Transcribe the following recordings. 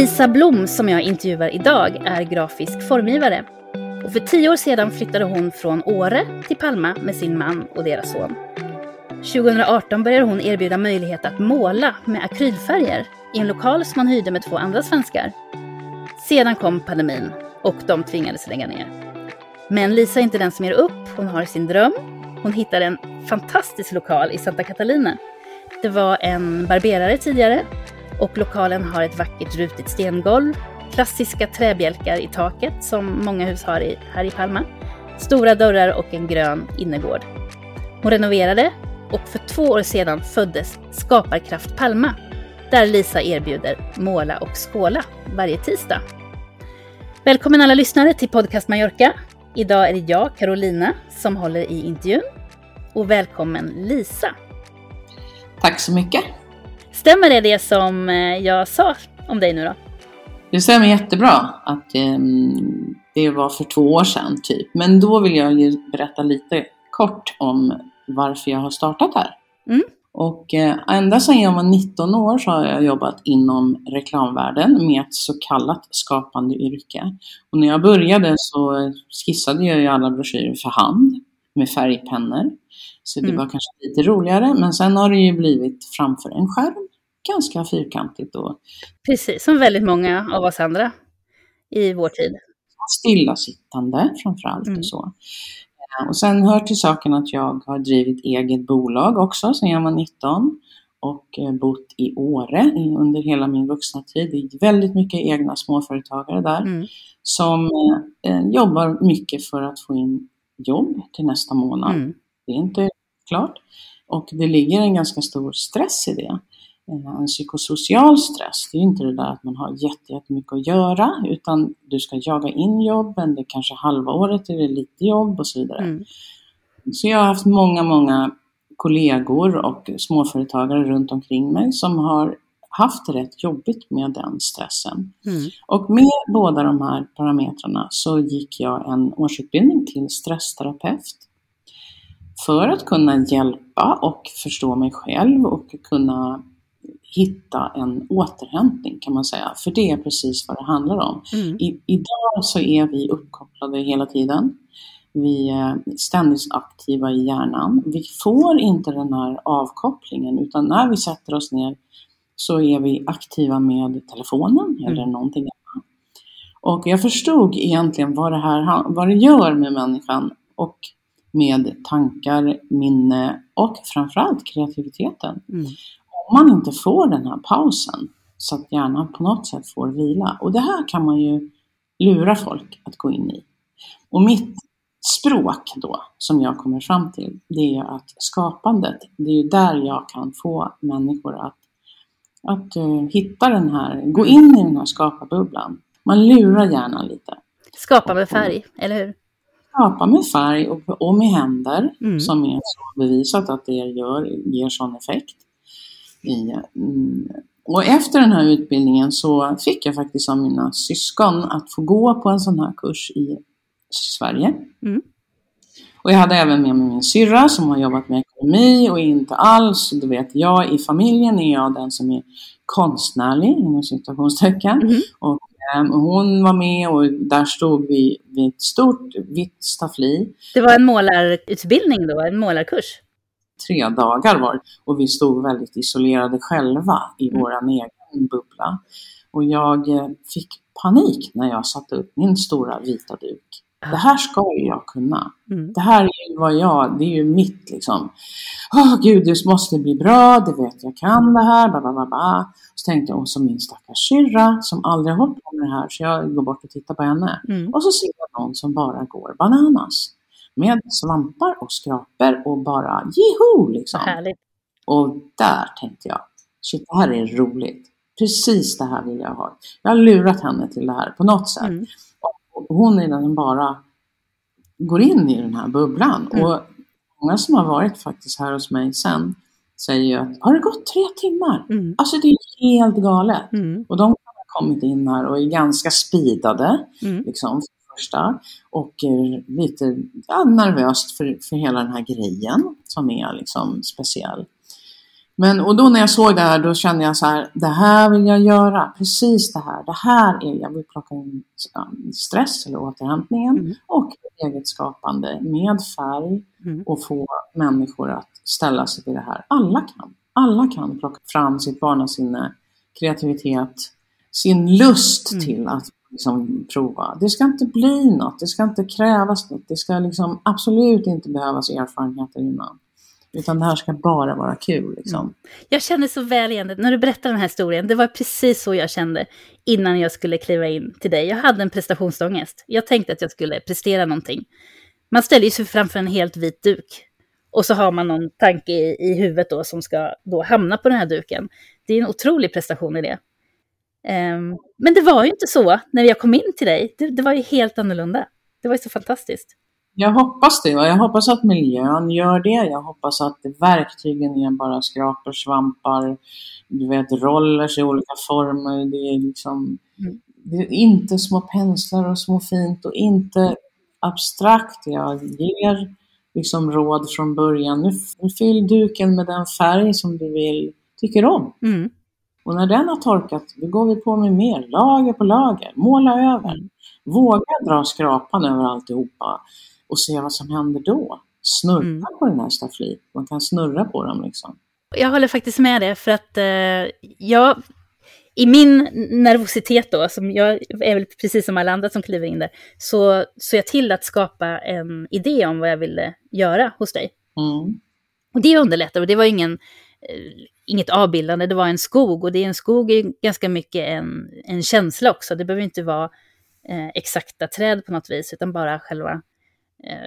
Lisa Blom som jag intervjuar idag är grafisk formgivare. Och för tio år sedan flyttade hon från Åre till Palma med sin man och deras son. 2018 började hon erbjuda möjlighet att måla med akrylfärger i en lokal som hon hyrde med två andra svenskar. Sedan kom pandemin och de tvingades lägga ner. Men Lisa är inte den som ger upp, hon har sin dröm. Hon hittade en fantastisk lokal i Santa Catalina. Det var en barberare tidigare och lokalen har ett vackert rutigt stengolv, klassiska träbjälkar i taket som många hus har i, här i Palma, stora dörrar och en grön innergård. Hon renoverade och för två år sedan föddes Skaparkraft Palma, där Lisa erbjuder måla och skåla varje tisdag. Välkommen alla lyssnare till Podcast Mallorca. Idag är det jag, Carolina, som håller i intervjun. Och välkommen Lisa. Tack så mycket. Stämmer det det som eh, jag sa om dig nu då? Det stämmer jättebra att eh, det var för två år sedan typ. Men då vill jag ju berätta lite kort om varför jag har startat här. Mm. Och eh, ända sedan jag var 19 år så har jag jobbat inom reklamvärlden med ett så kallat skapande yrke. Och när jag började så skissade jag ju alla broschyrer för hand med färgpennor. Så det Mm. var kanske lite roligare, men sen har det ju blivit framför en skärm ganska fyrkantigt och Precis, som väldigt många av oss andra i vår tid. stillasittande framförallt Mm. och så. Eh, Och sen hör till saken att jag har drivit eget bolag också sedan jag var 19 och eh, bott i Åre under hela min vuxna tid. Det är väldigt mycket egna småföretagare där Mm. som eh, eh, jobbar mycket för att få in jobb till nästa månad. Mm. Det är inte klart. Och det ligger en ganska stor stress i det. Eh, En psykosocial stress, det är inte det där att man har jätte- jättemycket att göra, utan du ska jaga in jobben, det är kanske halva året är det lite jobb och så vidare. Mm. Så jag har haft många, många kollegor och småföretagare runt omkring mig som har haft det rätt jobbigt med den stressen. Mm. Och med båda de här parametrarna så gick jag en årsutbildning till stressterapeut. För att kunna hjälpa och förstå mig själv och kunna hitta en återhämtning kan man säga. För det är precis vad det handlar om. Mm. I, idag så är vi uppkopplade hela tiden. Vi är ständigt aktiva i hjärnan. Vi får inte den här avkopplingen utan när vi sätter oss ner så är vi aktiva med telefonen eller någonting annat. Och jag förstod egentligen vad det här vad det gör med människan och med tankar, minne och framförallt kreativiteten. Mm. Om man inte får den här pausen så att hjärnan på något sätt får vila. Och det här kan man ju lura folk att gå in i. Och mitt språk då, som jag kommer fram till, det är att skapandet, det är ju där jag kan få människor att, att eh, hitta den här, gå in i den här skaparbubblan. Man lurar hjärnan lite. Skapa med färg, eller hur? Skapa med färg och, och med händer, Mm. som är bevisat att det gör, ger sån effekt. I, mm, och efter den här utbildningen så fick jag faktiskt av mina syskon att få gå på en sån här kurs i Sverige. Mm. Och jag hade även med mig min syrra som har jobbat med ekonomi och inte alls, du vet, jag i familjen är jag den som är konstnärlig inom citationstecken. Mhm. Och hon var med och där stod vi vid ett stort vitt staffli. Det var en målarutbildning då, en målarkurs. Tre dagar var det. och vi stod väldigt isolerade själva i Mm. våran egen bubbla. Och jag eh, fick panik när jag satte upp min stora vita duk. Det här ska ju jag kunna. Mm. Det här är ju var jag, det är ju mitt liksom. Åh oh, gud, det måste bli bra, det vet jag kan det här, ba, ba, ba, ba. Så tänkte jag, och så min stackars syrra som aldrig har hållit på med det här, så jag går bort och tittar på henne. Mm. Och så ser jag någon som bara går bananas. Med svampar och skrapor och bara jeho liksom. Härligt. Och där tänkte jag, shit det här är roligt. Precis det här vill jag ha. Jag har lurat henne till det här på något sätt. Mm. Hon är den som bara går in i den här bubblan. Mm. Och många som har varit faktiskt här hos mig sen säger ju att har det gått tre timmar? Mm. Alltså det är helt galet. Mm. Och de har kommit in här och är ganska speedade, Mm. liksom, för det första. Och lite ja, nervöst för, för hela den här grejen som är liksom speciell. Men och då när jag såg det här då kände jag så här, det här vill jag göra, precis det här, det här är, jag vill plocka in um, stress eller återhämtningen Mm. och eget skapande med färg Mm. och få människor att ställa sig till det här. Alla kan, alla kan plocka fram sitt barnasinne, kreativitet, sin lust Mm. till att liksom prova. Det ska inte bli något, det ska inte krävas något, det ska liksom absolut inte behövas erfarenheter innan. Utan det här ska bara vara kul liksom. Jag känner så väl igen det. När du berättar den här historien, det var precis så jag kände innan jag skulle kliva in till dig. Jag hade en prestationsångest. Jag tänkte att jag skulle prestera någonting. Man ställer sig framför en helt vit duk. Och så har man någon tanke i, i huvudet då som ska då hamna på den här duken. Det är en otrolig prestation i det. Ehm, men det var ju inte så när jag kom in till dig. Det, det var ju helt annorlunda. Det var ju så fantastiskt. Jag hoppas det och jag hoppas att miljön gör det. Jag hoppas att verktygen är bara skrapor, svampar, du vet rollers i olika former. Det är liksom Mm. det är inte små penslar och små fint och inte abstrakt. Jag ger liksom råd från början. Nu nu fyll duken med den färg som du vill, tycker om. Mm. Och när den har torkat, då går vi på med mer, lager på lager, måla över. Våga dra skrapan över alltihopa och se vad som händer då. Snurra Mm. på den här stafflit, man kan snurra på dem liksom. Jag håller faktiskt med det, för att eh, jag, i min nervositet då, som jag är väl precis som alla andra som kliver in där, så såg jag till att skapa en idé om vad jag ville göra hos dig. Mm. Och det underlättar, och det var ingen, eh, inget avbildande, det var en skog, och det är en skog är ganska mycket en, en känsla också, det behöver inte vara eh, exakta träd på något vis, utan bara själva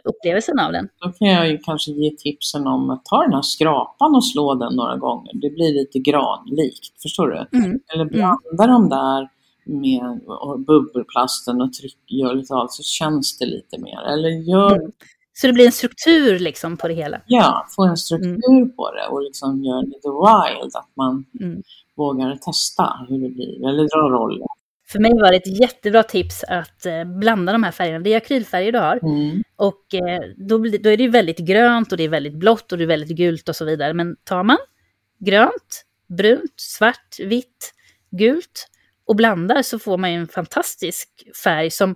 upplevelsen av den. Då kan jag ju kanske ge tipsen om att ta den här skrapan och slå den några gånger. Det blir lite granlikt, förstår du? Mm. Eller blanda dem där med och bubbelplasten och tryck, gör lite av så känns det lite mer. Eller gör, Mm. Så det blir en struktur liksom på det hela. ja, få en struktur på det och liksom gör lite wild, att man Mm. vågar testa hur det blir, eller dra roller. För mig var det ett jättebra tips att eh, blanda de här färgerna. Det är akrylfärger du har. Mm. Och eh, då, då är det väldigt grönt och det är väldigt blått och det är väldigt gult och så vidare. Men tar man grönt, brunt, svart, vitt, gult och blandar så får man en fantastisk färg som,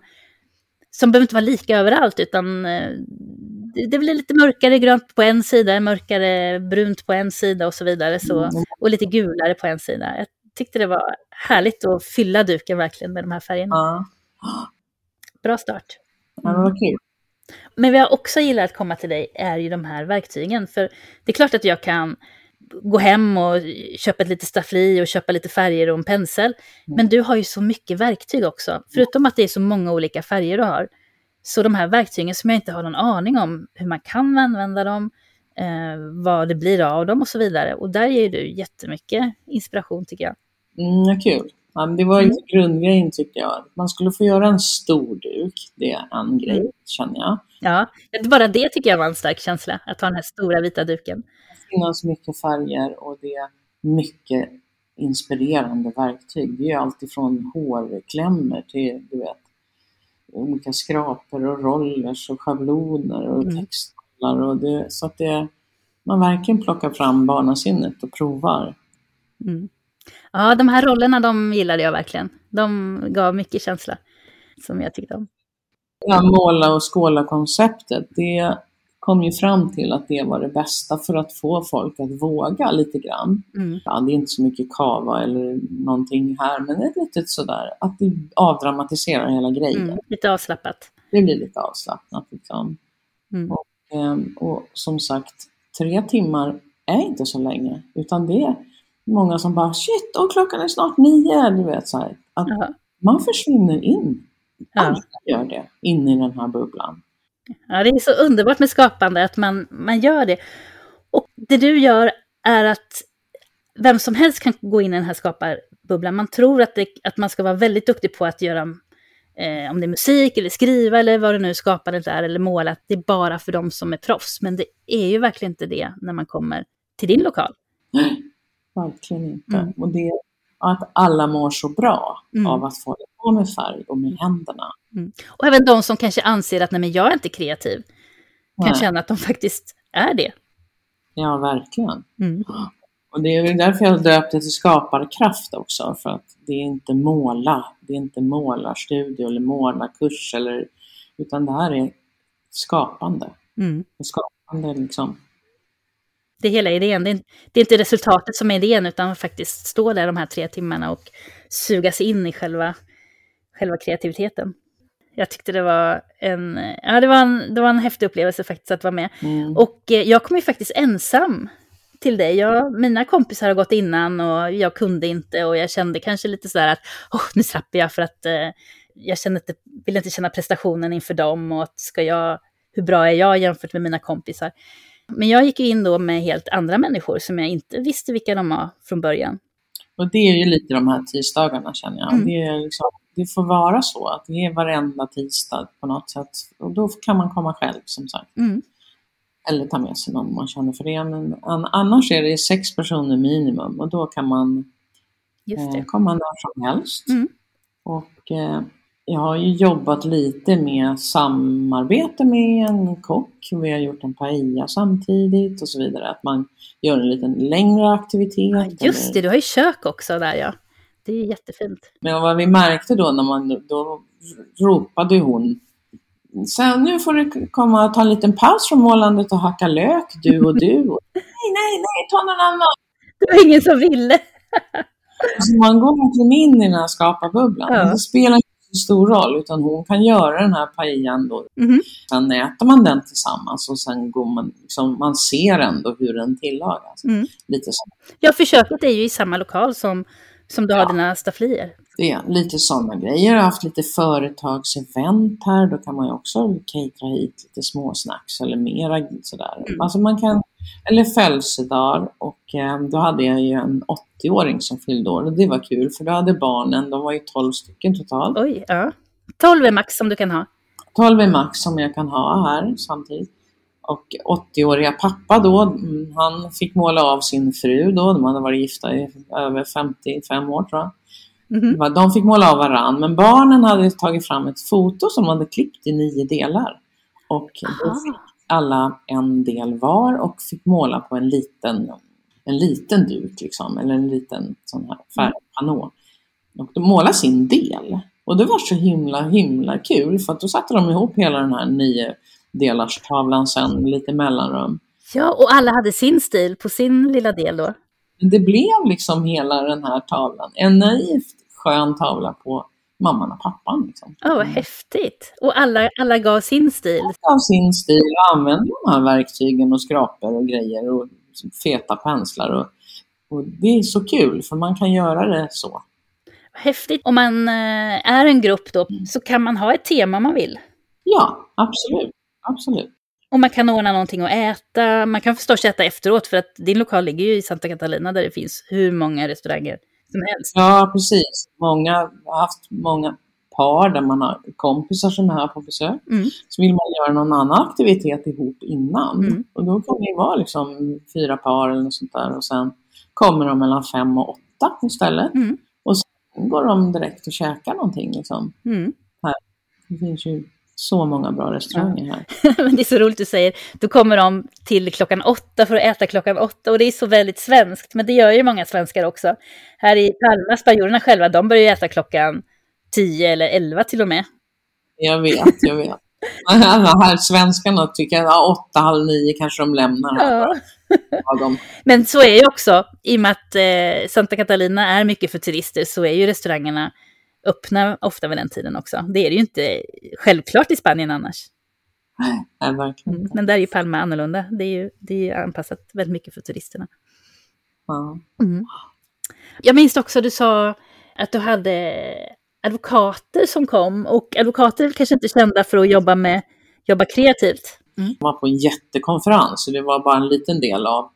som behöver inte vara lika överallt utan eh, det, blir lite mörkare grönt på en sida, mörkare brunt på en sida och så vidare. Så, Mm. och lite gulare på en sida. Jag tyckte det var härligt att fylla duken verkligen med de här färgerna. Ja, Bra start. ja, det var kul. Men vad jag också gillar att komma till dig är ju de här verktygen. För det är klart att jag kan gå hem och köpa ett litet staffli och köpa lite färger och en pensel. Men du har ju så mycket verktyg också. Förutom att det är så många olika färger du har. Så de här verktygen som jag inte har någon aning om hur man kan använda dem, eh, vad det blir av dem och så vidare. Och där ger du jättemycket inspiration tycker jag. Mm, kul. Ja, det var ju grundgrejen tyckte jag. Man skulle få göra en stor duk, det är en grej Mm. känner jag. Ja, bara det tycker jag var en stark känsla, att ha den här stora vita duken. Det finns mycket färger och det är mycket inspirerande verktyg. Det är allt ifrån hårklämmor till du vet, olika skrapor och rollers och schabloner och Mm. textmallar. Och det, så att det, man verkligen plockar fram barnasinnet och provar. Mm. Ja, de här rollerna de gillade jag verkligen. De gav mycket känsla som jag tyckte om. Ja, måla och skåla-konceptet, det kom ju fram till att det var det bästa för att få folk att våga lite grann. Mm. Ja, det är inte så mycket kava eller någonting här, men ett litet sådär, att det avdramatiserar hela grejen. Mm. Lite avslappnat. Det blir lite avslappnat liksom. Mm. Och Ehm, och som sagt, tre timmar är inte så länge. Utan det många som bara shit, och klockan är snart nio. Du vet så här. Att Ja. man försvinner in. Ja. Alla gör det, in i den här bubblan. Ja, det är så underbart med skapande att man, man gör det. Och det du gör är att vem som helst kan gå in i den här skaparbubblan. Man tror att, det, att man ska vara väldigt duktig på att göra, eh, om det är musik eller skriva eller vad det nu skapandet är, eller måla, att det är bara för de som är proffs. Men det är ju verkligen inte det när man kommer till din lokal. verkligen inte. Mm. Och det att alla mår så bra Mm. av att få hålla på med färg och med händerna. Och även de som kanske anser att nej, men jag är inte kreativ, kan Nej. känna att de faktiskt är det. Ja, verkligen. Mm. Och det är därför jag döpte till skaparkraft också. För att det är inte måla, det är inte målarstudio eller målarkurs. Eller, utan det här är skapande. Mm. Och skapande liksom. Det är hela idén. Det är, det är inte resultatet som är idén, utan faktiskt stå där de här tre timmarna och suga sig in i själva, själva kreativiteten. Jag tyckte det var en, ja, det var en, det var en häftig upplevelse faktiskt att vara med. Mm. Och eh, jag kom ju faktiskt ensam till dig. Jag, mina kompisar har gått innan och jag kunde inte och jag kände kanske lite sådär att oh, nu slapp jag för att eh, jag kände inte, ville inte känna prestationen inför dem och att ska jag, hur bra är jag jämfört med mina kompisar? Men jag gick ju in då med helt andra människor som jag inte visste vilka de var från början. Och det är ju lite de här tisdagarna känner jag. Mm. Det, är liksom, det får vara så att det är varenda tisdag på något sätt. Och då kan man komma själv som sagt. Mm. Eller ta med sig någon man känner för det. Men an- annars är det sex personer minimum och då kan man eh, komma när som helst. Mm. Och eh, jag har ju jobbat lite med samarbete med en kock. Vi har gjort en paella samtidigt och så vidare. Att man gör en liten längre aktivitet. Ja, just eller- det, du har ju kök också där ja. Det är jättefint. Men vad vi märkte då när man, då ropade hon Sen nu får du komma och ta en liten paus från målandet och hacka lök, du och du. Nej, nej, nej, ta någon annan. Det var ingen som ville. Alltså man går verkligen in i den här skaparbubblan. Ja. Det spelar stor roll, utan hon kan göra den här paellan då. Mhm. Sen äter man den tillsammans och sen går man, liksom, man ser ändå hur den tillagas. Mm. Lite så. Ja, för köket är ju i samma lokal som, som du har Ja. dina stafflier. Det är lite sådana grejer. Jag har haft lite företagsevent här. Då kan man ju också catera hit lite småsnacks eller mera sådär. Mm. Alltså man kan, eller födelsedagar. Och eh, då hade jag ju en 80-åring som fyllde år och det var kul för då hade barnen, de var ju 12 stycken totalt. Oj, ja. 12 är max som du kan ha. 12 är max som jag kan ha här samtidigt. Och 80-åriga pappa då, mm, han fick måla av sin fru då, de hade varit gifta i över 55 år tror jag. Det var- De fick måla av varann, men barnen hade tagit fram ett foto som de hade klippt i nio delar. Och då fick alla en del var och fick måla på en liten, en liten duk, liksom, eller en liten sån här färgpanå. Och de målade sin del. Och det var så himla, himla kul, för att då satte de ihop hela den här nio delars tavlan sen, lite mellanrum. Ja, och alla hade sin stil på sin lilla del då. Det blev liksom hela den här tavlan, en naivt skön tavla på mamman och pappan. Liksom. Ja, vad häftigt. Och alla, alla gav sin stil. Av sin stil och använde de här verktygen och skrapor och grejer och feta penslar. Och, och det är så kul för man kan göra det så. Häftigt. Om man eh, är en grupp då så kan man ha ett tema man vill. Ja, absolut. absolut. Och man kan ordna någonting att äta. Man kan förstås äta efteråt för att din lokal ligger ju i Santa Catalina där det finns hur många restauranger som helst. Ja, precis. Många har haft många par där man har kompisar som är här på besök. Mm. Så vill man göra någon annan aktivitet ihop innan. Mm. Och då kan det vara liksom fyra par eller något sånt där. Och sen kommer de mellan fem och åtta istället. Mm. Och sen går de direkt och käkar någonting. Liksom. Mm. Det finns ju så många bra restauranger här. Det är så roligt du säger. Då kommer de till klockan åtta för att äta klockan åtta. Och det är så väldigt svenskt. Men det gör ju många svenskar också. Här i Palma, spanjorerna själva, de börjar ju äta klockan tio eller elva till och med. Jag vet, jag vet. Här svenskarna tycker att ja, åtta, halv nio kanske de lämnar. Ja. Ja, de, Men så är ju också, i och med att eh, Santa Catalina är mycket för turister, så är ju restaurangerna öppna ofta vid den tiden också. Det är det ju inte självklart i Spanien annars. Nej, verkligen Mm. Men där är ju Palma annorlunda. Det är ju det är ju anpassat väldigt mycket för turisterna. Ja. Mm. Jag minns också du sa att du hade advokater som kom och advokater är kanske inte kända för att jobba med jobba kreativt. Jag var på en jättekonferens så det var bara en liten del av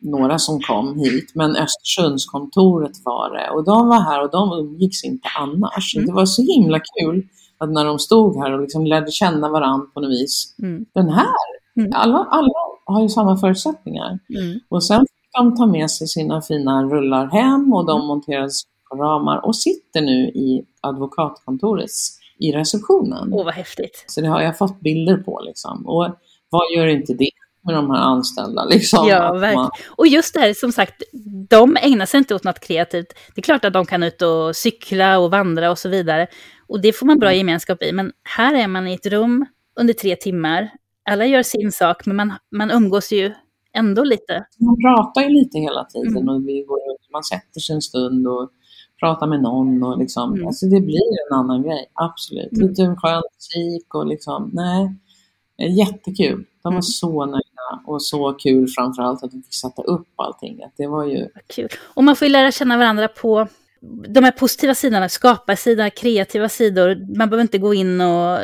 några som kom hit. Men Östersundskontoret var det och de var här och de umgicks inte annars. Mm. Det var så himla kul att när de stod här och liksom lärde känna varandra på något vis. Mm. Den här, Mm. alla, alla har ju samma förutsättningar. Mm. Och sen fick de ta med sig sina fina rullar hem och de monterades på ramar och sitter nu i advokatkontorets i receptionen. Åh, vad häftigt. Så det har jag fått bilder på liksom. Och vad gör inte det med de här anställda liksom? Ja, Att man- verkligen. Och just det här, som sagt, de ägnar sig inte åt något kreativt. Det är klart att de kan ut och cykla och vandra och så vidare. Och det får man bra gemenskap i. Men här är man i ett rum under tre timmar. Alla gör sin sak, men man, man umgås ju ändå lite. Man pratar ju lite hela tiden Mm. och vi går ut, man sätter sig en stund och pratar med någon och liksom, Mm. alltså det blir en annan grej, absolut. Mm. Lite skön musik och liksom, nej, jättekul. De var Mm. så nöjda och så kul framförallt att vi fick sätta upp allting. Det var ju, kul. Och man får ju lära känna varandra på de här positiva sidorna, skaparsidan, kreativa sidor. Man behöver inte gå in och,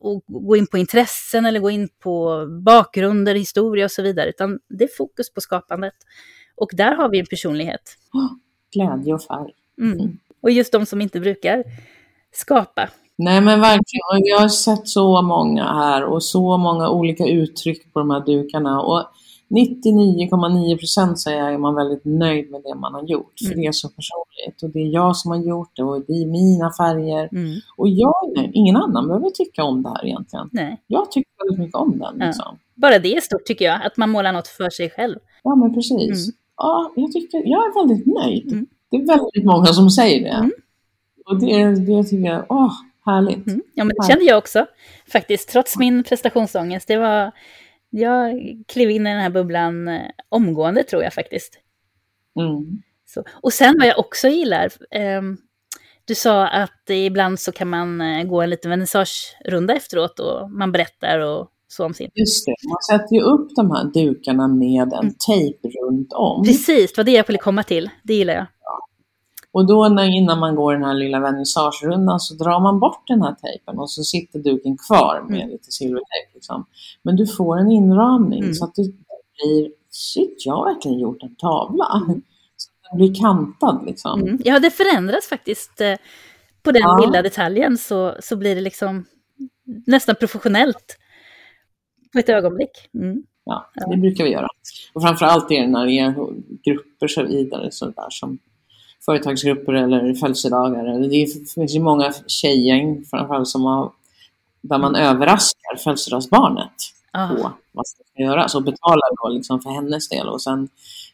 och gå in på intressen eller gå in på bakgrunder, historia och så vidare, utan det är fokus på skapandet. Och där har vi en personlighet. glädje och färg. Mm. Och just de som inte brukar skapa. Nej men verkligen, jag har sett så många här och så många olika uttryck på de här dukarna. Och 99,9% säger jag är man väldigt nöjd med det man har gjort. För Mm. det är så personligt. Och det är jag som har gjort det och det är mina färger. Mm. Och jag är nöjd. Ingen annan behöver tycka om det här egentligen. Nej. Jag tycker väldigt mycket om den. Ja. Liksom. Bara det är stort tycker jag, att man målar något för sig själv. Ja men precis. Mm. Ja, jag, tycker, jag är väldigt nöjd. Mm. Det är väldigt många som säger det. Mm. Och det, det tycker jag, åh, härligt. Mm. Ja, men det Ja. kände jag också, faktiskt, trots min prestationsångest. Det var, jag klev in i den här bubblan eh, omgående, tror jag faktiskt. Mm. Så. Och sen vad jag också gillar, ehm, du sa att ibland så kan man eh, gå en liten vernissagerunda efteråt och man berättar och så om sin. Just det, man sätter ju upp de här dukarna med en Mm. tejp runt om. Precis, det var det jag ville komma till. Det gillar jag. Och då när, innan man går den här lilla vernissagerundan så drar man bort den här tejpen och så sitter duken kvar med Mm. lite silvertejp. Liksom. Men du får en inramning Mm. så att det blir, shit, jag har verkligen gjort en tavla. Så den blir kantad liksom. Mm. Ja, det förändras faktiskt. eh, På den Ja. lilla detaljen så, så blir det liksom nästan professionellt på ett ögonblick. Mm. Ja, Ja. det brukar vi göra. Och framförallt är det när det är grupper så vidare, så där, som företagsgrupper eller födelsedagar. Det finns ju många tjejgäng framförallt som har, där man överraskar födelsedagsbarnet Ah. på vad som ska göras och betalar då liksom för hennes del och sen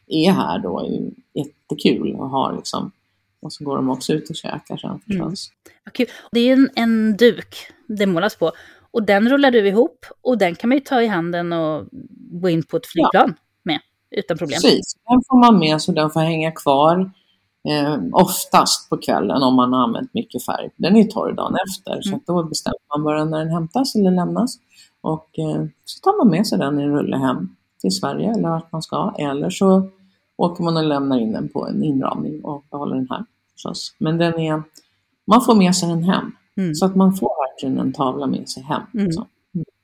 är här då är ju jättekul och har liksom och så går de också ut och käkar sen förstås. Vad kul. Det är en, en duk det målas på. Och den rullar du ihop och den kan man ju ta i handen och gå in på ett flygplan med utan problem. Precis, den får man med så den får hänga kvar eh, oftast på kvällen om man har använt mycket färg. Den är torr dagen efter så Mm. att då bestämmer man bara när den hämtas eller lämnas. Och eh, så tar man med sig den i en rulle hem till Sverige eller vart man ska. Eller så åker man och lämnar in den på en inramning och behåller den här förstås. Men den är, man får med sig den hem. Mm. Så att man får verkligen en tavla med sig hem. Mm. liksom.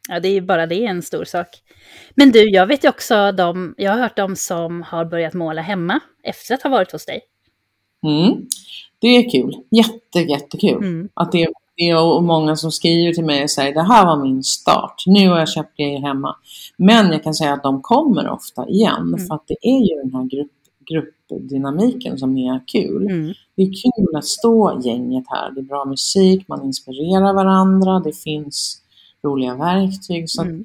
Ja, det är ju bara det en stor sak. Men du, jag vet ju också de, jag har hört de som har börjat måla hemma efter att ha varit hos dig. Mm. Det är kul. Jätte, jättekul. Mm. Att det, det är och många som skriver till mig och säger det här var min start. Nu har jag köpt grejer hemma. Men jag kan säga att de kommer ofta igen. Mm. För att det är ju den här grupp, gruppdynamiken som är kul. Mm. Det är kul att stå gänget här. Det är bra musik, man inspirerar varandra, det finns roliga verktyg. Så att Mm.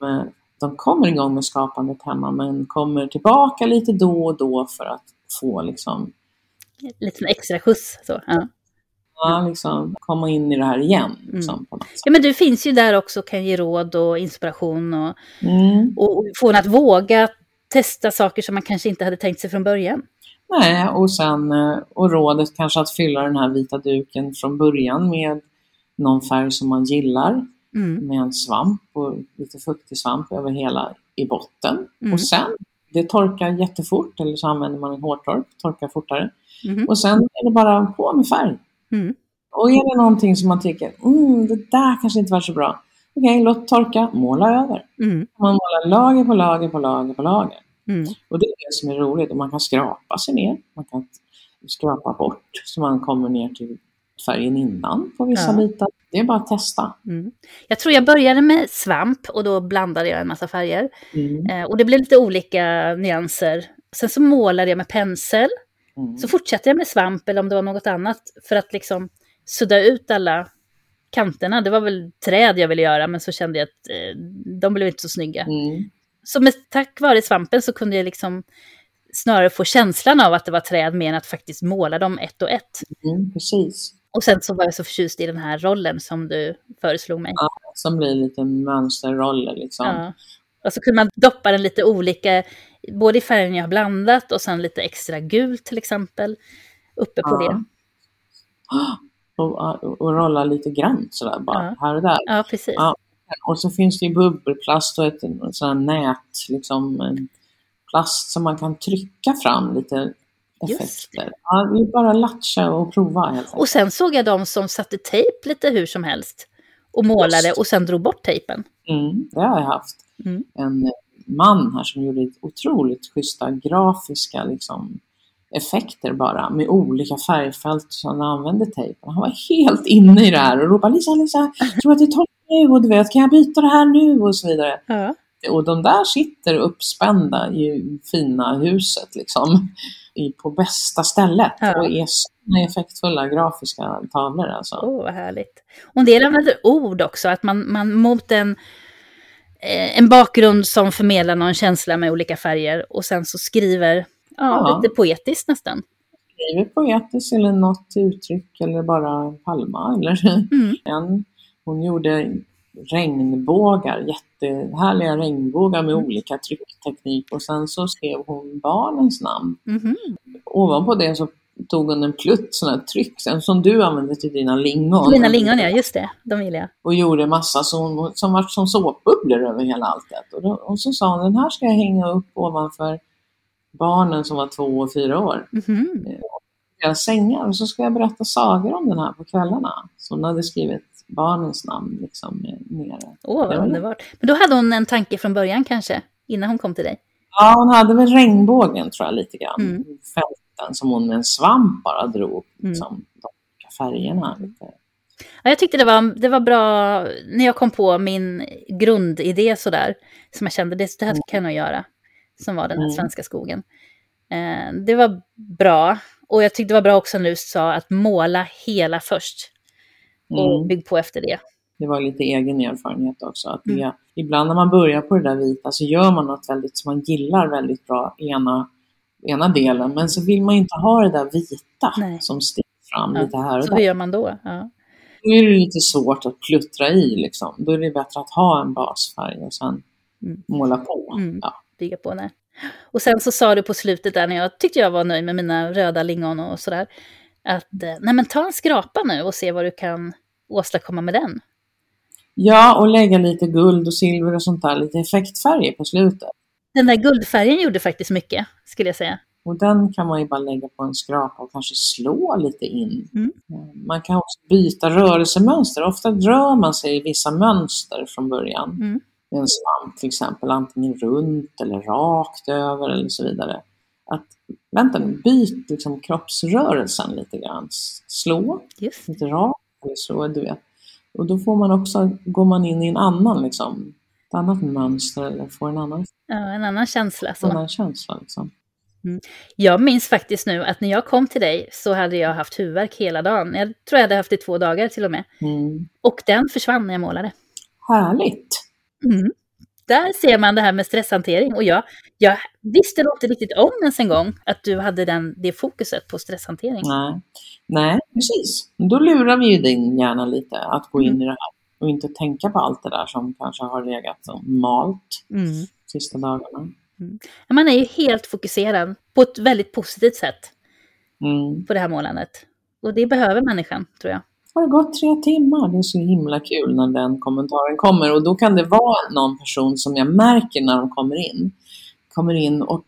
de, de kommer igång med skapandet hemma men kommer tillbaka lite då och då för att få liksom, Lite extra skjuts. Så. Ja. ja, liksom komma in i det här igen. Mm. Liksom, på något sätt. ja, men du finns ju där också och kan ge råd och inspiration och, Mm. och få en att våga testa saker som man kanske inte hade tänkt sig från början. Nej, och sen eh, och rådet kanske att fylla den här vita duken från början med någon färg som man gillar. Mm. med en svamp och lite fuktig svamp över hela i botten. Mm. Och sen, det torkar jättefort eller så använder man en hårtork, torkar fortare. Mhm. Och sen är det bara på med färg. Mm. Och är det någonting som man tycker, mm, det där kanske inte var så bra. Okej, låt torka, måla över. Mm. Man målar lager på lager på lager på lager. Mm. Och det är det som är roligt. Och man kan skrapa sig ner. Man kan skrapa bort så man kommer ner till färgen innan på vissa Ja. bitar. Det är bara att testa. Mm. Jag tror jag började med svamp och då blandade jag en massa färger. Mm. Eh, och det blev lite olika nyanser. Sen så målade jag med pensel. Mm. Så fortsatte jag med svamp eller om det var något annat för att liksom sudda ut alla kanterna. Det var väl träd jag ville göra men så kände jag att eh, de blev inte så snygga. Mm. Så med, tack vare svampen så kunde jag liksom snarare få känslan av att det var träd mer än att faktiskt måla dem ett och ett. Mm. Precis. Och sen så var jag så förtjust i den här rollen som du föreslog mig. Ja. Som blir lite mönsterroller liksom. Ja. Och så kunde man doppa den lite olika, både i färgen jag har blandat och sen lite extra gult till exempel. Uppe på Ja. det. Och, och, rolla lite grant sådär bara här och där. Ja, precis. Ja. Och så finns det ju bubbelplast och ett här nät, liksom plast som man kan trycka fram lite effekter. Ja, det är bara latcha och prova. Och sen såg jag de som satte tejp lite hur som helst. Och målade Just. och sen drog bort tejpen. Mm, det har jag haft. Mm. En man här som gjorde otroligt schyssta grafiska liksom, effekter bara med olika färgfält som han använde tejpen. Han var helt inne i det här och ropade Lisa, Lisa, tror att det torrt nu och du vet, kan jag byta det här nu och så vidare. Ja. Och de där sitter uppspända i fina huset liksom i, på bästa stället Ja. och är såna effektfulla grafiska tavlor alltså. Åh, vad härligt. Och en del använder ord också, att man, man mot en, eh, en bakgrund som förmedlar någon känsla med olika färger och sen så skriver, ja, Ja. lite poetiskt nästan. Skriver poetiskt eller något uttryck eller bara palma eller Mm. en. Hon gjorde regnbågar, jättehärliga regnbågar med olika tryckteknik och sen så skrev hon barnens namn. Mhm. Ovanpå det så tog hon en plutt sån här tryck, som du använde till dina lingon. Mina lingon, ja, just det. De gillar jag. Och gjorde massa som, som var som såpbubblor över hela alltet. Och, då, och så sa hon, den här ska jag hänga upp ovanför barnen som var två och fyra år. Mhm. Deras sängar. Och så ska jag berätta sagor om den här på kvällarna. Så hon hade skrivit barnens namn liksom nere. Åh, vad underbart. Men då hade hon en tanke från början kanske, innan hon kom till dig. Ja, hon hade väl regnbågen tror jag lite grann. Mm. Fälten som hon med en svamp bara drog. Mm. Liksom, de olika färgerna. Lite. Ja, jag tyckte det var, det var bra när jag kom på min grundidé sådär. Som jag kände, det, det här kan jag göra. Som var den här Mm. svenska skogen. Eh, det var bra. Och jag tyckte det var bra också när du sa att måla hela först. Och Mm. bygg på efter det. Det var lite egen erfarenhet också. Att det, Mm. Ibland när man börjar på det där vita så gör man något väldigt som man gillar väldigt bra, ena, ena delen. Men så vill man inte ha det där vita Nej. som sticker fram Ja, lite här och Så hur där. gör man då? Ja. Då är det lite svårt att pluttra i liksom. Då är det bättre att ha en basfärg och sen Mm. måla på. Mm. Ja. Bygga på där. Och sen så sa du på slutet där när jag tyckte jag var nöjd med mina röda lingon och sådär. Att eh, nej men ta en skrapa nu och se vad du kan åstadkomma med den. ja, och lägga lite guld och silver och sånt där, lite effektfärger på slutet. Den där guldfärgen gjorde faktiskt mycket, skulle jag säga. Och den kan man ju bara lägga på en skrapa och kanske slå lite in. Mm. Eh, Man kan också byta rörelsemönster. Ofta rör man sig i vissa mönster från början. Mm. Med en svamp till exempel, antingen runt eller rakt över eller så vidare. Att, vänta nu, byt liksom kroppsrörelsen lite grann. Slå, det. lite rakt eller så, du vet. Och då får man också, går man in i en annan liksom, ett annat mönster eller får en annan, Ja, en annan känsla. Så. annan känsla. Liksom. Jag minns faktiskt nu att när jag kom till dig så hade jag haft huvudvärk hela dagen. Jag tror jag hade haft det i två dagar till och med. Mm. Och den försvann när jag målade. Härligt! Mm. Där ser man det här med stresshantering. Och jag, jag visste nog inte riktigt om ens en gång att du hade den, det fokuset på stresshantering. Nej. Nej, precis. Då lurar vi ju din hjärna lite att gå in i det här och inte tänka på allt det där som kanske har legat och malt Mm. sista dagarna. Man är ju helt fokuserad på ett väldigt positivt sätt Mm. på det här målandet. Och det behöver människan, tror jag. Har det gått tre timmar? Det är så himla kul när den kommentaren kommer och då kan det vara någon person som jag märker när de kommer in. Kommer in och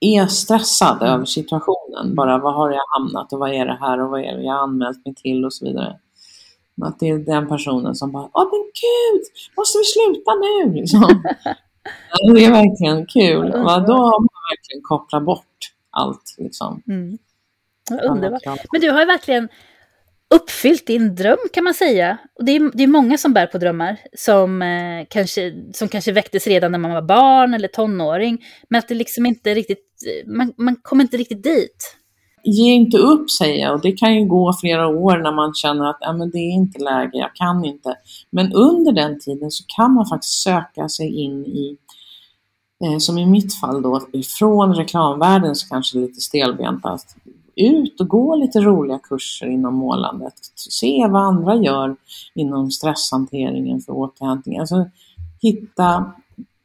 är stressad över situationen. Bara vad har jag hamnat och vad är det här och vad är det jag har anmält mig till och så vidare. Att det är den personen som bara, åh men gud, måste vi sluta nu? Liksom. det är verkligen kul. Va? Då har man verkligen kopplat bort allt. Liksom. Mm. Underbart. Men du har ju verkligen uppfyllt din dröm kan man säga. Och det är, det är många som bär på drömmar som, eh, kanske, som kanske väcktes redan när man var barn eller tonåring. Men att det liksom inte riktigt, eh, man, man kommer inte riktigt dit. Ge inte upp säger jag och det kan ju gå flera år när man känner att äh, men det är inte läge, jag kan inte. Men under den tiden så kan man faktiskt söka sig in i eh, som i mitt fall då, från reklamvärlden så kanske lite stelbentast ut och gå lite roliga kurser inom målandet. Se vad andra gör inom stresshanteringen för återhämtning. Alltså hitta,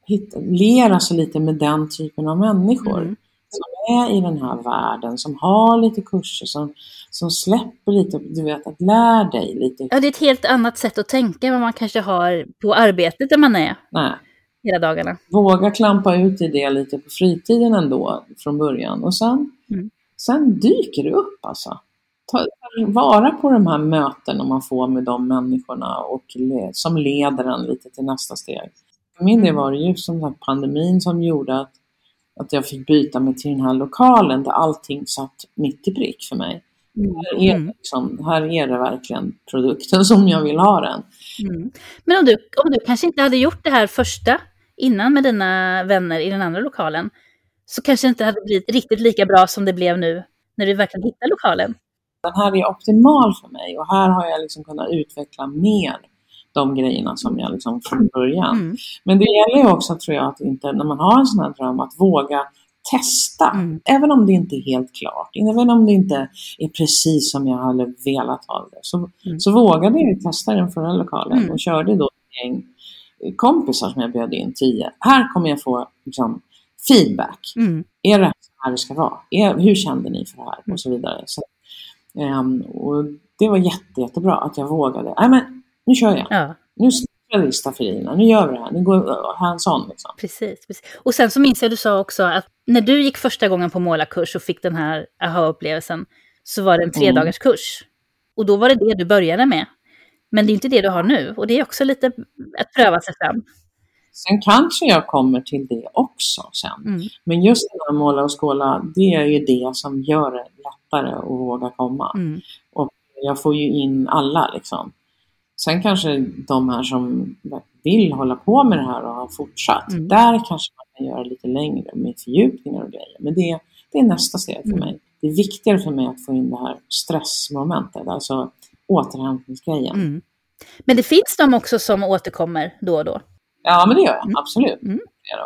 hitta, lera sig lite med den typen av människor. Mm. Som är i den här världen, som har lite kurser, som, som släpper lite, du vet, att lära dig lite. Ja, det är ett helt annat sätt att tänka än vad man kanske har på arbetet där man är. Nej. Hela dagarna. Våga klampa ut i det lite på fritiden ändå från början och sen mm Sen dyker det upp alltså. Ta vara på de här mötena man får med de människorna och som leder en lite till nästa steg. För min del mm. var det ju som pandemin som gjorde att, att jag fick byta mig till den här lokalen där allting satt mitt i prick för mig. Mm. Här, är mm. liksom, här är det verkligen produkten som jag vill ha den. Mm. Men om du, om du kanske inte hade gjort det här första innan med dina vänner i den andra lokalen, så kanske det inte hade blivit riktigt lika bra som det blev nu när du verkligen hittar lokalen. Den här är optimal för mig och här har jag liksom kunnat utveckla mer de grejerna som jag liksom från början. Mm. Men det gäller ju också tror jag att inte, när man har en sån här dröm, att våga testa. Mm. Även om det inte är helt klart, även om det inte är precis som jag hade velat ha det. Så, mm. så vågade jag testa den förra lokalen mm. och körde då ett gäng kompisar som jag bjöd in, tio. Här kommer jag få liksom, feedback. Mm. Är det här det ska vara? Är, hur kände ni för det här? Och så vidare. Så, um, och det var jätte, jättebra att jag vågade. Nej men nu kör jag. Ja. Nu släpper vi staffelierna. Nu gör vi det här. Nu går hands-on. Liksom. Precis, precis. Och sen så minns jag du sa också att när du gick första gången på målarkurs och fick den här aha-upplevelsen så var det en tredagars kurs. Och då var det det du började med. Men det är inte det du har nu. Och det är också lite att pröva sig fram. Sen kanske jag kommer till det också sen. Mm. Men just det här måla och skåla, det är ju det som gör det lättare att våga komma. Mm. Och jag får ju in alla liksom. Sen kanske de här som vill hålla på med det här och har fortsatt, mm. där kanske man kan göra lite längre med fördjupningar och grejer. Men det, det är nästa steg för mm. mig. Det är viktigare för mig att få in det här stressmomentet, alltså återhämtningsgrejen. Mm. Men det finns de också som återkommer då och då? Ja, men det gör jag mm. absolut. Mm.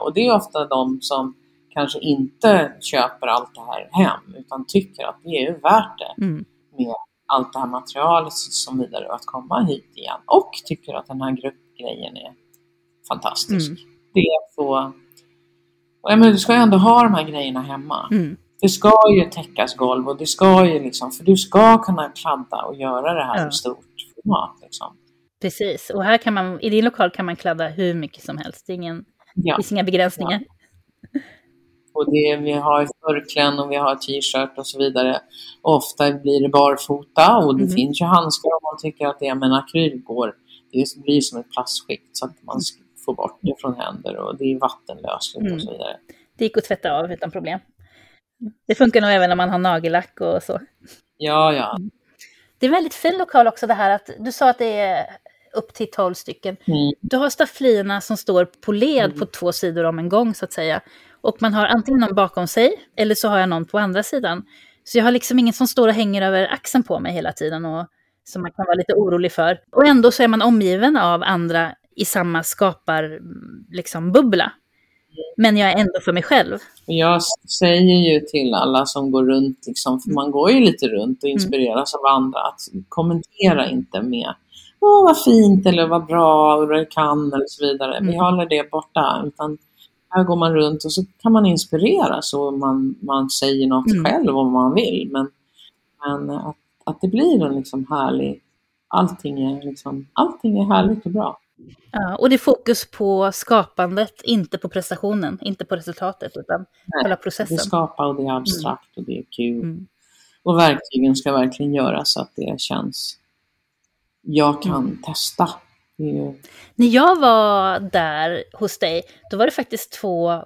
Och det är ofta de som kanske inte köper allt det här hem utan tycker att det är värt det mm. med allt det här materialet som vidare att komma hit igen och tycker att den här gruppgrejen är fantastisk. Mm. Det är så... Och jag menar, du ska ju ändå ha de här grejerna hemma. Mm. Det ska ju täckas golv och det ska ju liksom, för du ska kunna kladda och göra det här ja. i stort format. Liksom. Precis, och här kan man, i din lokal kan man kladda hur mycket som helst. Det, ingen, ja. finns inga begränsningar. Ja. Och det, vi har förkläden och vi har t-shirt och så vidare. Ofta blir det barfota och det mm. finns ju handskar om man tycker att det är, men akryl går. Det blir som ett plastskikt så att man får bort det från händer och det är vattenlösligt mm. och så vidare. Det gick att tvätta av utan problem. Det funkar nog även om man har nagellack och så. Ja, ja. Det är en väldigt fin lokal också det här att du sa att det är upp till 12 stycken. Mm. Du har stafflierna som står på led mm. på två sidor om en gång så att säga. Och man har antingen någon bakom sig eller så har jag någon på andra sidan. Så jag har liksom ingen som står och hänger över axeln på mig hela tiden och som man kan vara lite orolig för. Och ändå så är man omgiven av andra i samma skapar liksom bubbla. Men jag är ändå för mig själv. Jag säger ju till alla som går runt, liksom, för man går ju lite runt och mm. inspireras mm. av andra, att kommentera inte med åh vad fint eller vad bra och du kan eller så vidare. Mm. Vi håller det borta. Utan här går man runt och så kan man inspireras och man, man säger något mm. själv om man vill. Men, men att, att det blir en liksom härlig allting är, liksom, allting är härligt och bra. Ja, och det är fokus på skapandet, inte på prestationen, inte på resultatet, utan Nej, själva processen. Det skapar och det är abstrakt och det är kul. Mm. Och verktygen ska verkligen göra så att det känns, jag kan Mm. testa. Ju, När jag var där hos dig, då var det faktiskt två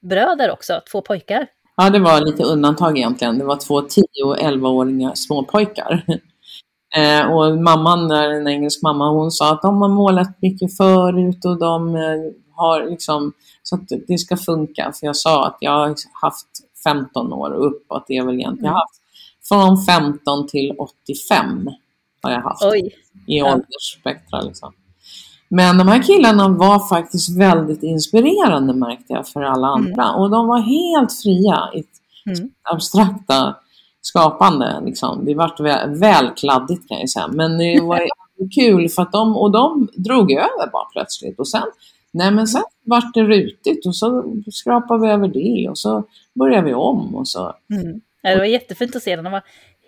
bröder också, två pojkar. ja, det var lite undantag egentligen. Det var två 10 och 11-åringar småpojkar. Eh, och mamman, där, en engelsk mamma, hon sa att de har målat mycket förut och de eh, har liksom, så att det ska funka. För jag sa att jag har haft 15 år och uppåt, det är väl egentligen, jag har haft från 15 till 85 har jag haft Oj, i Ja. åldersspektra. Liksom. Men de här killarna var faktiskt väldigt inspirerande märkte jag för alla andra. Och de var helt fria i Mm. abstrakta skapande. Liksom. Det vart väl, väl kladdigt kan jag säga. Men det var kul för att de, och de drog över bara plötsligt. Och sen, nej men sen vart det rutigt och så skrapade vi över det och så började vi om. Och så. Mm. Ja, det var jättefint att se. De var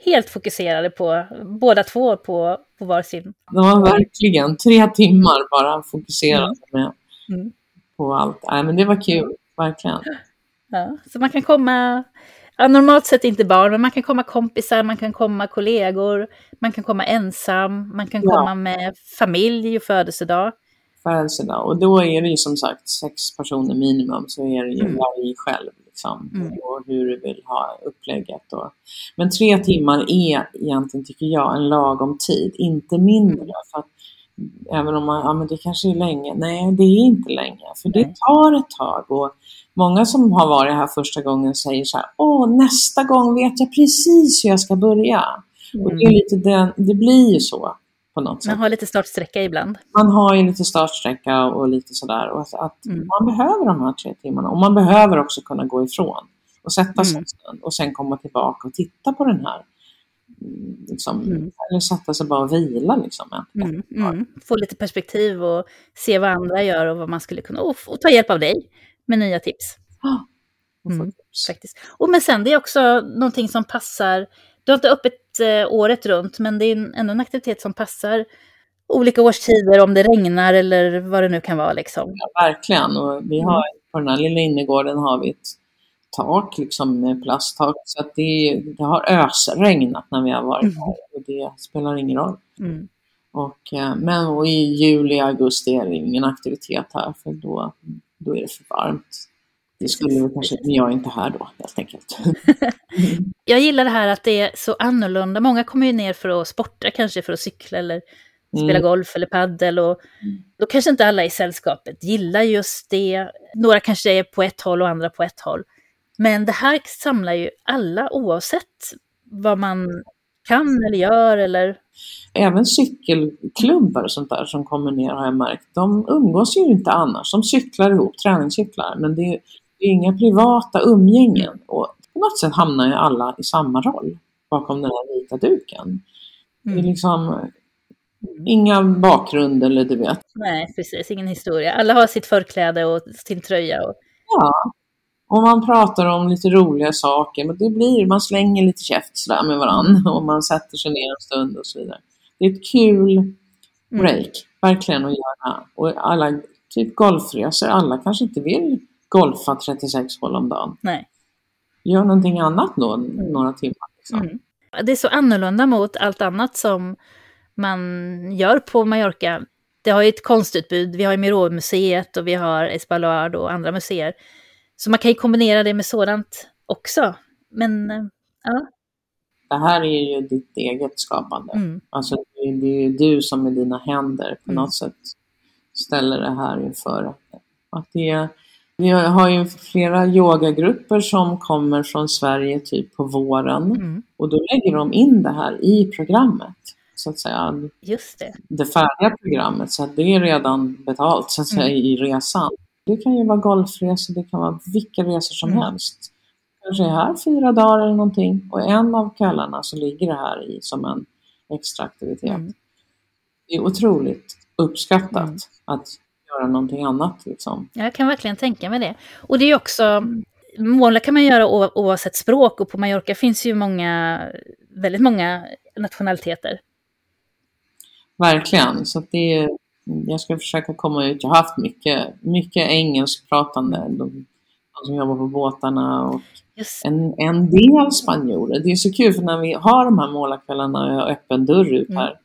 helt fokuserade på, båda två på, på varsin. Det var verkligen tre timmar bara fokuserat med, Mm. på allt. Nej, men det var kul, verkligen. Ja, så man kan komma, ja, normalt sett inte barn, men man kan komma kompisar, man kan komma kollegor, man kan komma ensam, man kan Ja. komma med familj och födelsedag. födelsedag. Och då är det ju som sagt sex personer minimum, så är det ju Mm. varje själv. Liksom, Mm. Och hur du vill ha upplägget. Och, men tre timmar är egentligen, tycker jag, en lagom tid, inte mindre. Mm. För att, även om man, ja men det kanske är länge. Nej, det är inte länge. För det tar ett tag. Och många som har varit här första gången säger så här, åh, nästa gång vet jag precis hur jag ska börja. Och det, är lite den, det blir ju så på något sätt Man har lite startsträcka ibland. man har ju lite startsträcka och lite sådär. Och att, att Mm. Man behöver de här tre timmarna. Och man behöver också kunna gå ifrån och sätta sig Mm. och sen komma tillbaka och titta på den här. mm, Liksom, Mm. Eller sätta sig bara och vila. Liksom, Mm, mm. Få lite perspektiv och se vad andra gör och vad man skulle kunna... Och, och ta hjälp av dig med nya tips. Och få Mm. faktiskt. Och men sen det är också någonting som passar, du har inte öppet eh, året runt, men det är en, ändå en aktivitet som passar olika årstider, om det regnar eller vad det nu kan vara. Liksom. Ja, verkligen. Och vi har, På den här lilla innergården har vi ett tak liksom, plasttak. Så att det, det har ösregnat när vi har varit Mm. här. Och det spelar ingen roll. Mm. Och, eh, men och i juli, augusti är det ingen aktivitet här för då, då är det för varmt. Det skulle vi kanske, men jag är inte här då helt enkelt. Jag gillar det här att det är så annorlunda. Många kommer ju ner för att sporta, kanske för att cykla eller spela Mm. golf eller paddel. Och då kanske inte alla i sällskapet gillar just det. Några kanske är på ett håll och andra på ett håll. Men det här samlar ju alla oavsett vad man kan eller gör eller... Även cykelklubbar och sånt där som kommer ner har jag märkt, de umgås ju inte annars. De cyklar ihop, träningscyklar, men det är, inga privata umgängen. Och på något sätt hamnar ju alla i samma roll bakom den här vita duken. Det är Mm. liksom inga bakgrund eller du vet. Nej, precis. Ingen historia. Alla har sitt förkläde och sin tröja. Och... Ja, och man pratar om lite roliga saker, men det blir, man slänger lite käft sådär med varandra och man sätter sig ner en stund och så vidare. Det är ett kul break, verkligen att göra. Och alla, typ golfresor, alla kanske inte vill golfa 36 hål om dagen. Nej. Gör någonting annat då, några timmar. Liksom. Mm. Det är så annorlunda mot allt annat som man gör på Mallorca. Det har ju ett konstutbud, vi har ju Miró-museet och vi har Espalard och andra museer. Så man kan ju kombinera det med sådant också. Men eh, ja, Det här är ju ditt eget skapande. mm, Alltså, det är, det är ju du som med dina händer på Mm. något sätt ställer det här inför. Att det är, vi har ju flera yogagrupper som kommer från Sverige typ på våren mm, och då lägger de in det här i programmet. Så att säga, just det. det färdiga programmet, så att det är redan betalt så att säga, Mm. i resan. Det kan ju vara golfresor, det kan vara vilka resor som Mm. helst. Kanske är här fyra dagar eller någonting och en av kvällarna så ligger det här i som en extra aktivitet. Mm. Det är otroligt uppskattat Mm. att göra någonting annat. Liksom. Jag kan verkligen tänka mig det. Och det är också, måla kan man göra oavsett språk och på Mallorca finns ju många, väldigt många nationaliteter. verkligen. Så det är, jag ska försöka komma ut. Jag har haft mycket, mycket engelskpratande. De, de som jobbar på båtarna och en, en del spanjorer. Det är så kul för när vi har de här målarkvällarna och öppen dörr ut här. Mm.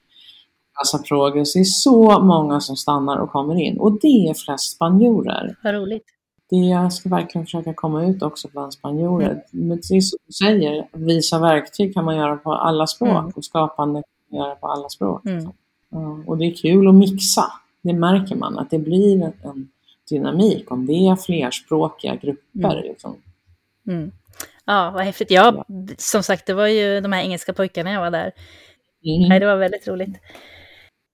Massa frågor. Så det är så många som stannar och kommer in. Och det är flest spanjorer. Vad roligt. Det, jag ska verkligen försöka komma ut också bland spanjorer. Mm. Men precis som du säger, visa verktyg kan man göra på alla språk. Mm. Och skapande kan man göra på alla språk. Mm. Och det är kul att mixa. Det märker man, att det blir en dynamik om det är flerspråkiga grupper. Mm. Liksom. Mm. Ja, vad häftigt. Ja, som sagt, det var ju de här engelska pojkarna jag var där. Mm. Nej, det var väldigt roligt.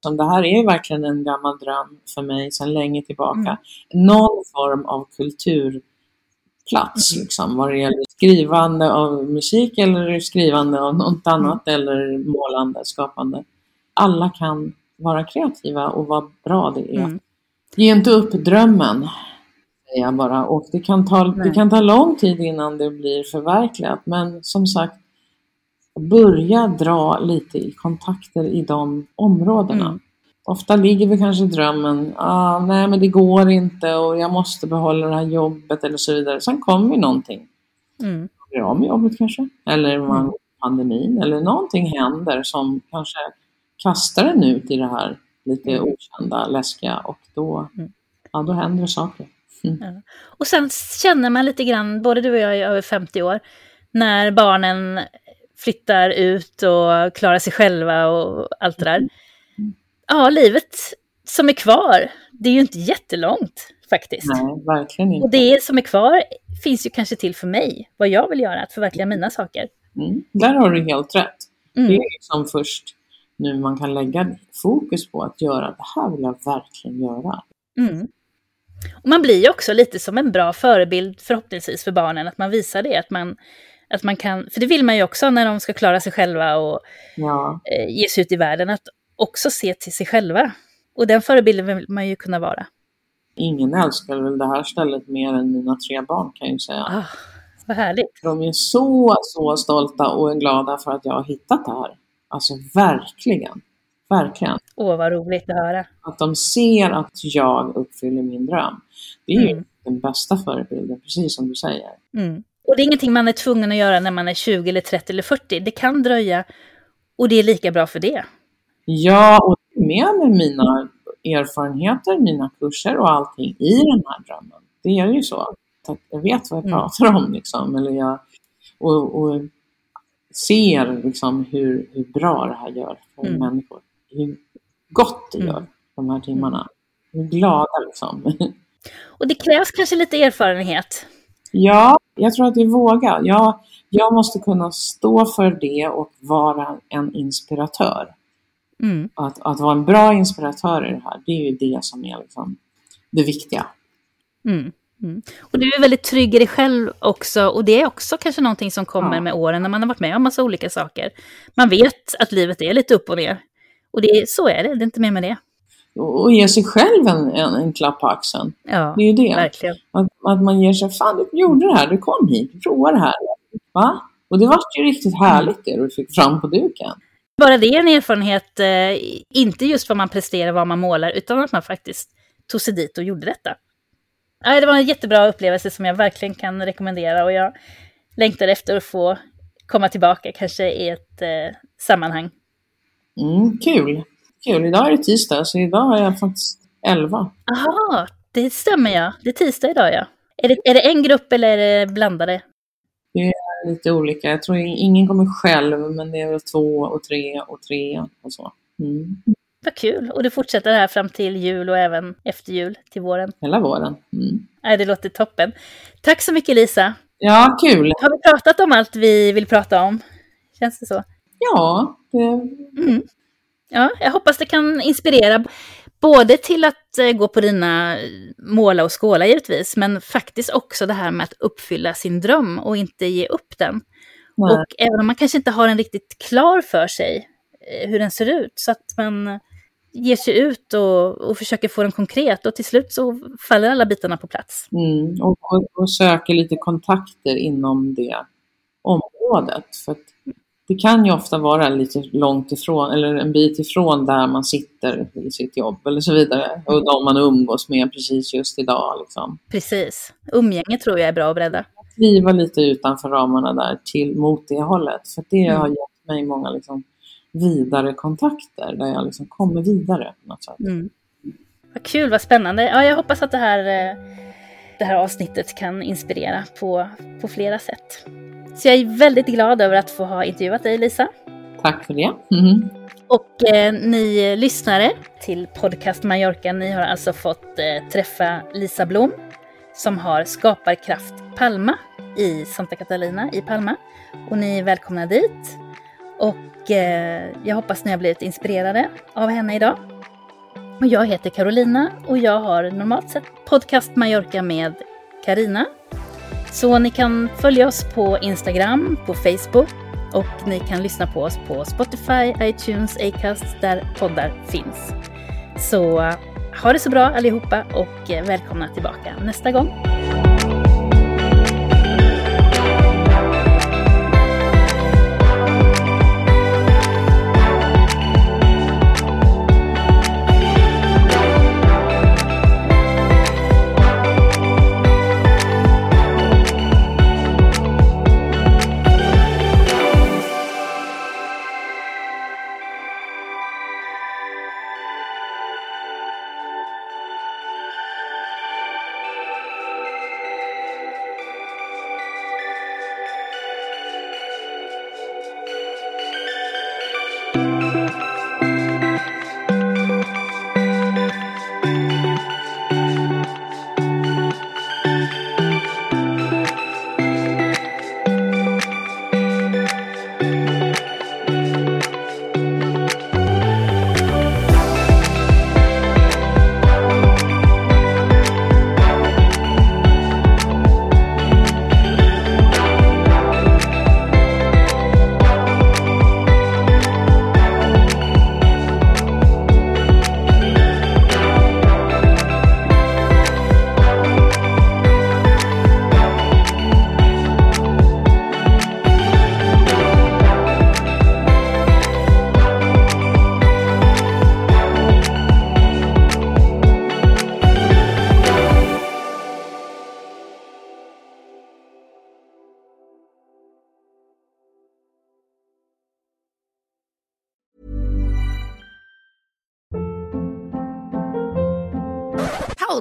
Det här är verkligen en gammal dröm för mig sedan länge tillbaka. Mm. Någon form av kulturplats, mm. liksom, vad det gäller skrivande av musik eller skrivande av något annat mm. eller målande, skapande. Alla kan vara kreativa och vad bra det är. Mm. Ge inte upp drömmen, säger jag bara. Och det kan, ta, det kan ta lång tid innan det blir förverkligat. Men som sagt, börja dra lite i kontakter i de områdena. Mm. Ofta ligger vi kanske i drömmen, ah, nej men det går inte och jag måste behålla det här jobbet eller så vidare. Sen kommer någonting. Mm. Blir av med jobbet kanske, eller man, mm. pandemin, eller någonting händer som kanske kastar en ut i det här lite mm. okända, läskiga och då, mm. ja, då händer det saker. Mm. Ja. Och sen känner man lite grann, både du och jag är över 50 år, när barnen flyttar ut och klarar sig själva och allt det där. Mm. Ja, livet som är kvar, det är ju inte jättelångt faktiskt. Nej, verkligen inte. Och det som är kvar finns ju kanske till för mig, vad jag vill göra, att förverkliga mina saker. Mm. Där har du helt rätt. Mm. Det är liksom först nu man kan lägga fokus på att göra det här vill jag verkligen göra. Mm. Och man blir ju också lite som en bra förebild förhoppningsvis för barnen, att man visar det, att man, att man kan, för det vill man ju också när de ska klara sig själva och ja. eh, ge sig ut i världen, att också se till sig själva. Och den förebilden vill man ju kunna vara. Ingen älskar väl det här stället mer än mina tre barn kan jag ju säga. Ah, vad härligt. De är så, så stolta och glada för att jag har hittat det här. Alltså verkligen. Verkligen. Åh, vad roligt att höra. Att de ser att jag uppfyller min dröm. Det är mm. ju den bästa förebilden, precis som du säger. Mm. Och det är ingenting man är tvungen att göra när man är 20 eller 30 eller 40. Det kan dröja och det är lika bra för det. Ja, och med med mina erfarenheter, mina kurser och allting i den här drömmen. Det är ju så. Att jag vet vad jag mm. pratar om liksom. Eller jag, och, och ser liksom hur, hur bra det här gör för mm. människor. Hur gott det mm. gör de här timmarna. Hur glada liksom. Och det krävs kanske lite erfarenhet? Ja, jag tror att det är våga. Jag, jag måste kunna stå för det och vara en inspiratör. Mm. Att, att vara en bra inspiratör i det här, det är ju det som är liksom det viktiga. Mm. Mm. Och du är väldigt trygg i dig själv också, och det är också kanske någonting som kommer ja. med åren när man har varit med om massa olika saker. Man vet att livet är lite upp och ner. Och det, så är det, det är inte mer med det. Och ge sig själv en, en, en klapp på axeln. Ja, det är ju det. Verkligen. Att, att man ger sig, fan du gjorde det här, du kom hit, du provade det här. Va? Och det var ju riktigt härligt det du fick fram på duken. Bara det är en erfarenhet, eh, inte just vad man presterar, vad man målar, utan att man faktiskt tog sig dit och gjorde detta. Det var en jättebra upplevelse som jag verkligen kan rekommendera och jag längtar efter att få komma tillbaka, kanske i ett eh, sammanhang. Mm, kul! Kul! Idag är det tisdag, så idag är jag faktiskt 11. Jaha, det stämmer ja. Det är tisdag idag ja. Är det, är det en grupp eller är det blandade? Det är lite olika. Jag tror ingen kommer själv, men det är väl två och tre och tre och så. Mm. Vad kul! Och du fortsätter här fram till jul och även efter jul till våren. Hela våren. Mm. Nej, det låter toppen. Tack så mycket Lisa! Ja, kul! Har vi pratat om allt vi vill prata om? Känns det så? Ja, det... Mm. Ja, jag hoppas det kan inspirera både till att eh, gå på dina måla och skåla givetvis, men faktiskt också det här med att uppfylla sin dröm och inte ge upp den. Nej. Och även om man kanske inte har den riktigt klar för sig eh, hur den ser ut, så att man ger sig ut och, och försöker få den konkret och till slut så faller alla bitarna på plats. Mm, och, och, söker lite kontakter inom det området. För det kan ju ofta vara lite långt ifrån eller en bit ifrån där man sitter i sitt jobb eller så vidare. Och de man umgås med precis just idag. Liksom. Precis. Umgänge tror jag är bra att bredda. Kliva lite utanför ramarna där till mot det hållet. För det Mm. har gett mig många liksom, vidare kontakter där jag liksom kommer vidare. På något sätt. Mm. Vad kul, vad spännande. Ja, jag hoppas att det här, eh, det här avsnittet kan inspirera på, på flera sätt. Så jag är väldigt glad över att få ha intervjuat dig Lisa. Tack för det. Mhm. Och eh, ni lyssnare till Podcast Mallorca, ni har alltså fått eh, träffa Lisa Blom som har Skaparkraft Palma i Santa Catalina i Palma. Och ni är välkomna dit. Och eh, jag hoppas ni har blivit inspirerade av henne idag. Och jag heter Carolina och jag har normalt sett Podcast Mallorca med Karina. Så ni kan följa oss på Instagram, på Facebook och ni kan lyssna på oss på Spotify, iTunes, Acast där poddar finns. Så ha det så bra allihopa och eh, välkomna tillbaka nästa gång.